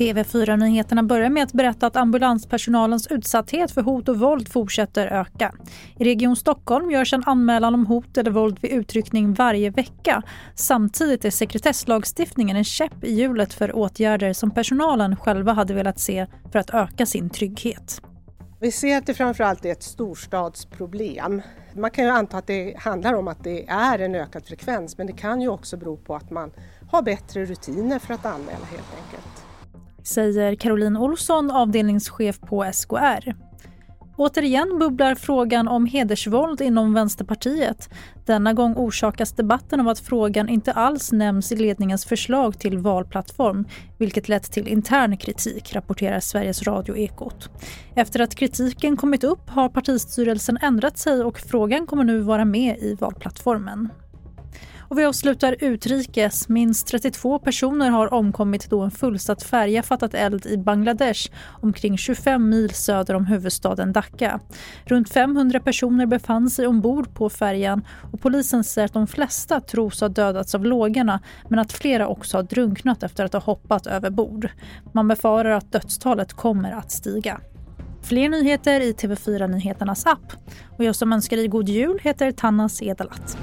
TV4-nyheterna börjar med att berätta att ambulanspersonalens utsatthet för hot och våld fortsätter öka. I Region Stockholm görs en anmälan om hot eller våld vid utryckning varje vecka. Samtidigt är sekretesslagstiftningen en käpp i hjulet för åtgärder som personalen själva hade velat se för att öka sin trygghet. Vi ser att det framförallt är ett storstadsproblem. Man kan ju anta att det handlar om att det är en ökad frekvens men det kan ju också bero på att man har bättre rutiner för att anmäla helt enkelt säger Caroline Olsson, avdelningschef på SKR. Återigen bubblar frågan om hedersvåld inom Vänsterpartiet. Denna gång orsakas debatten av att frågan inte alls nämns i ledningens förslag till valplattform vilket lett till intern kritik, rapporterar Sveriges Radio Ekot. Efter att kritiken kommit upp har partistyrelsen ändrat sig och frågan kommer nu vara med i valplattformen. Och vi avslutar utrikes. Minst 32 personer har omkommit då en fullsatt färja fattat eld i Bangladesh omkring 25 mil söder om huvudstaden Dhaka. Runt 500 personer befann sig ombord på färjan och polisen säger att de flesta tros ha dödats av lågorna men att flera också har drunknat efter att ha hoppat över bord. Man befarar att dödstalet kommer att stiga. Fler nyheter i TV4 Nyheternas app. Och jag som önskar dig god jul heter Tanna Sedalat.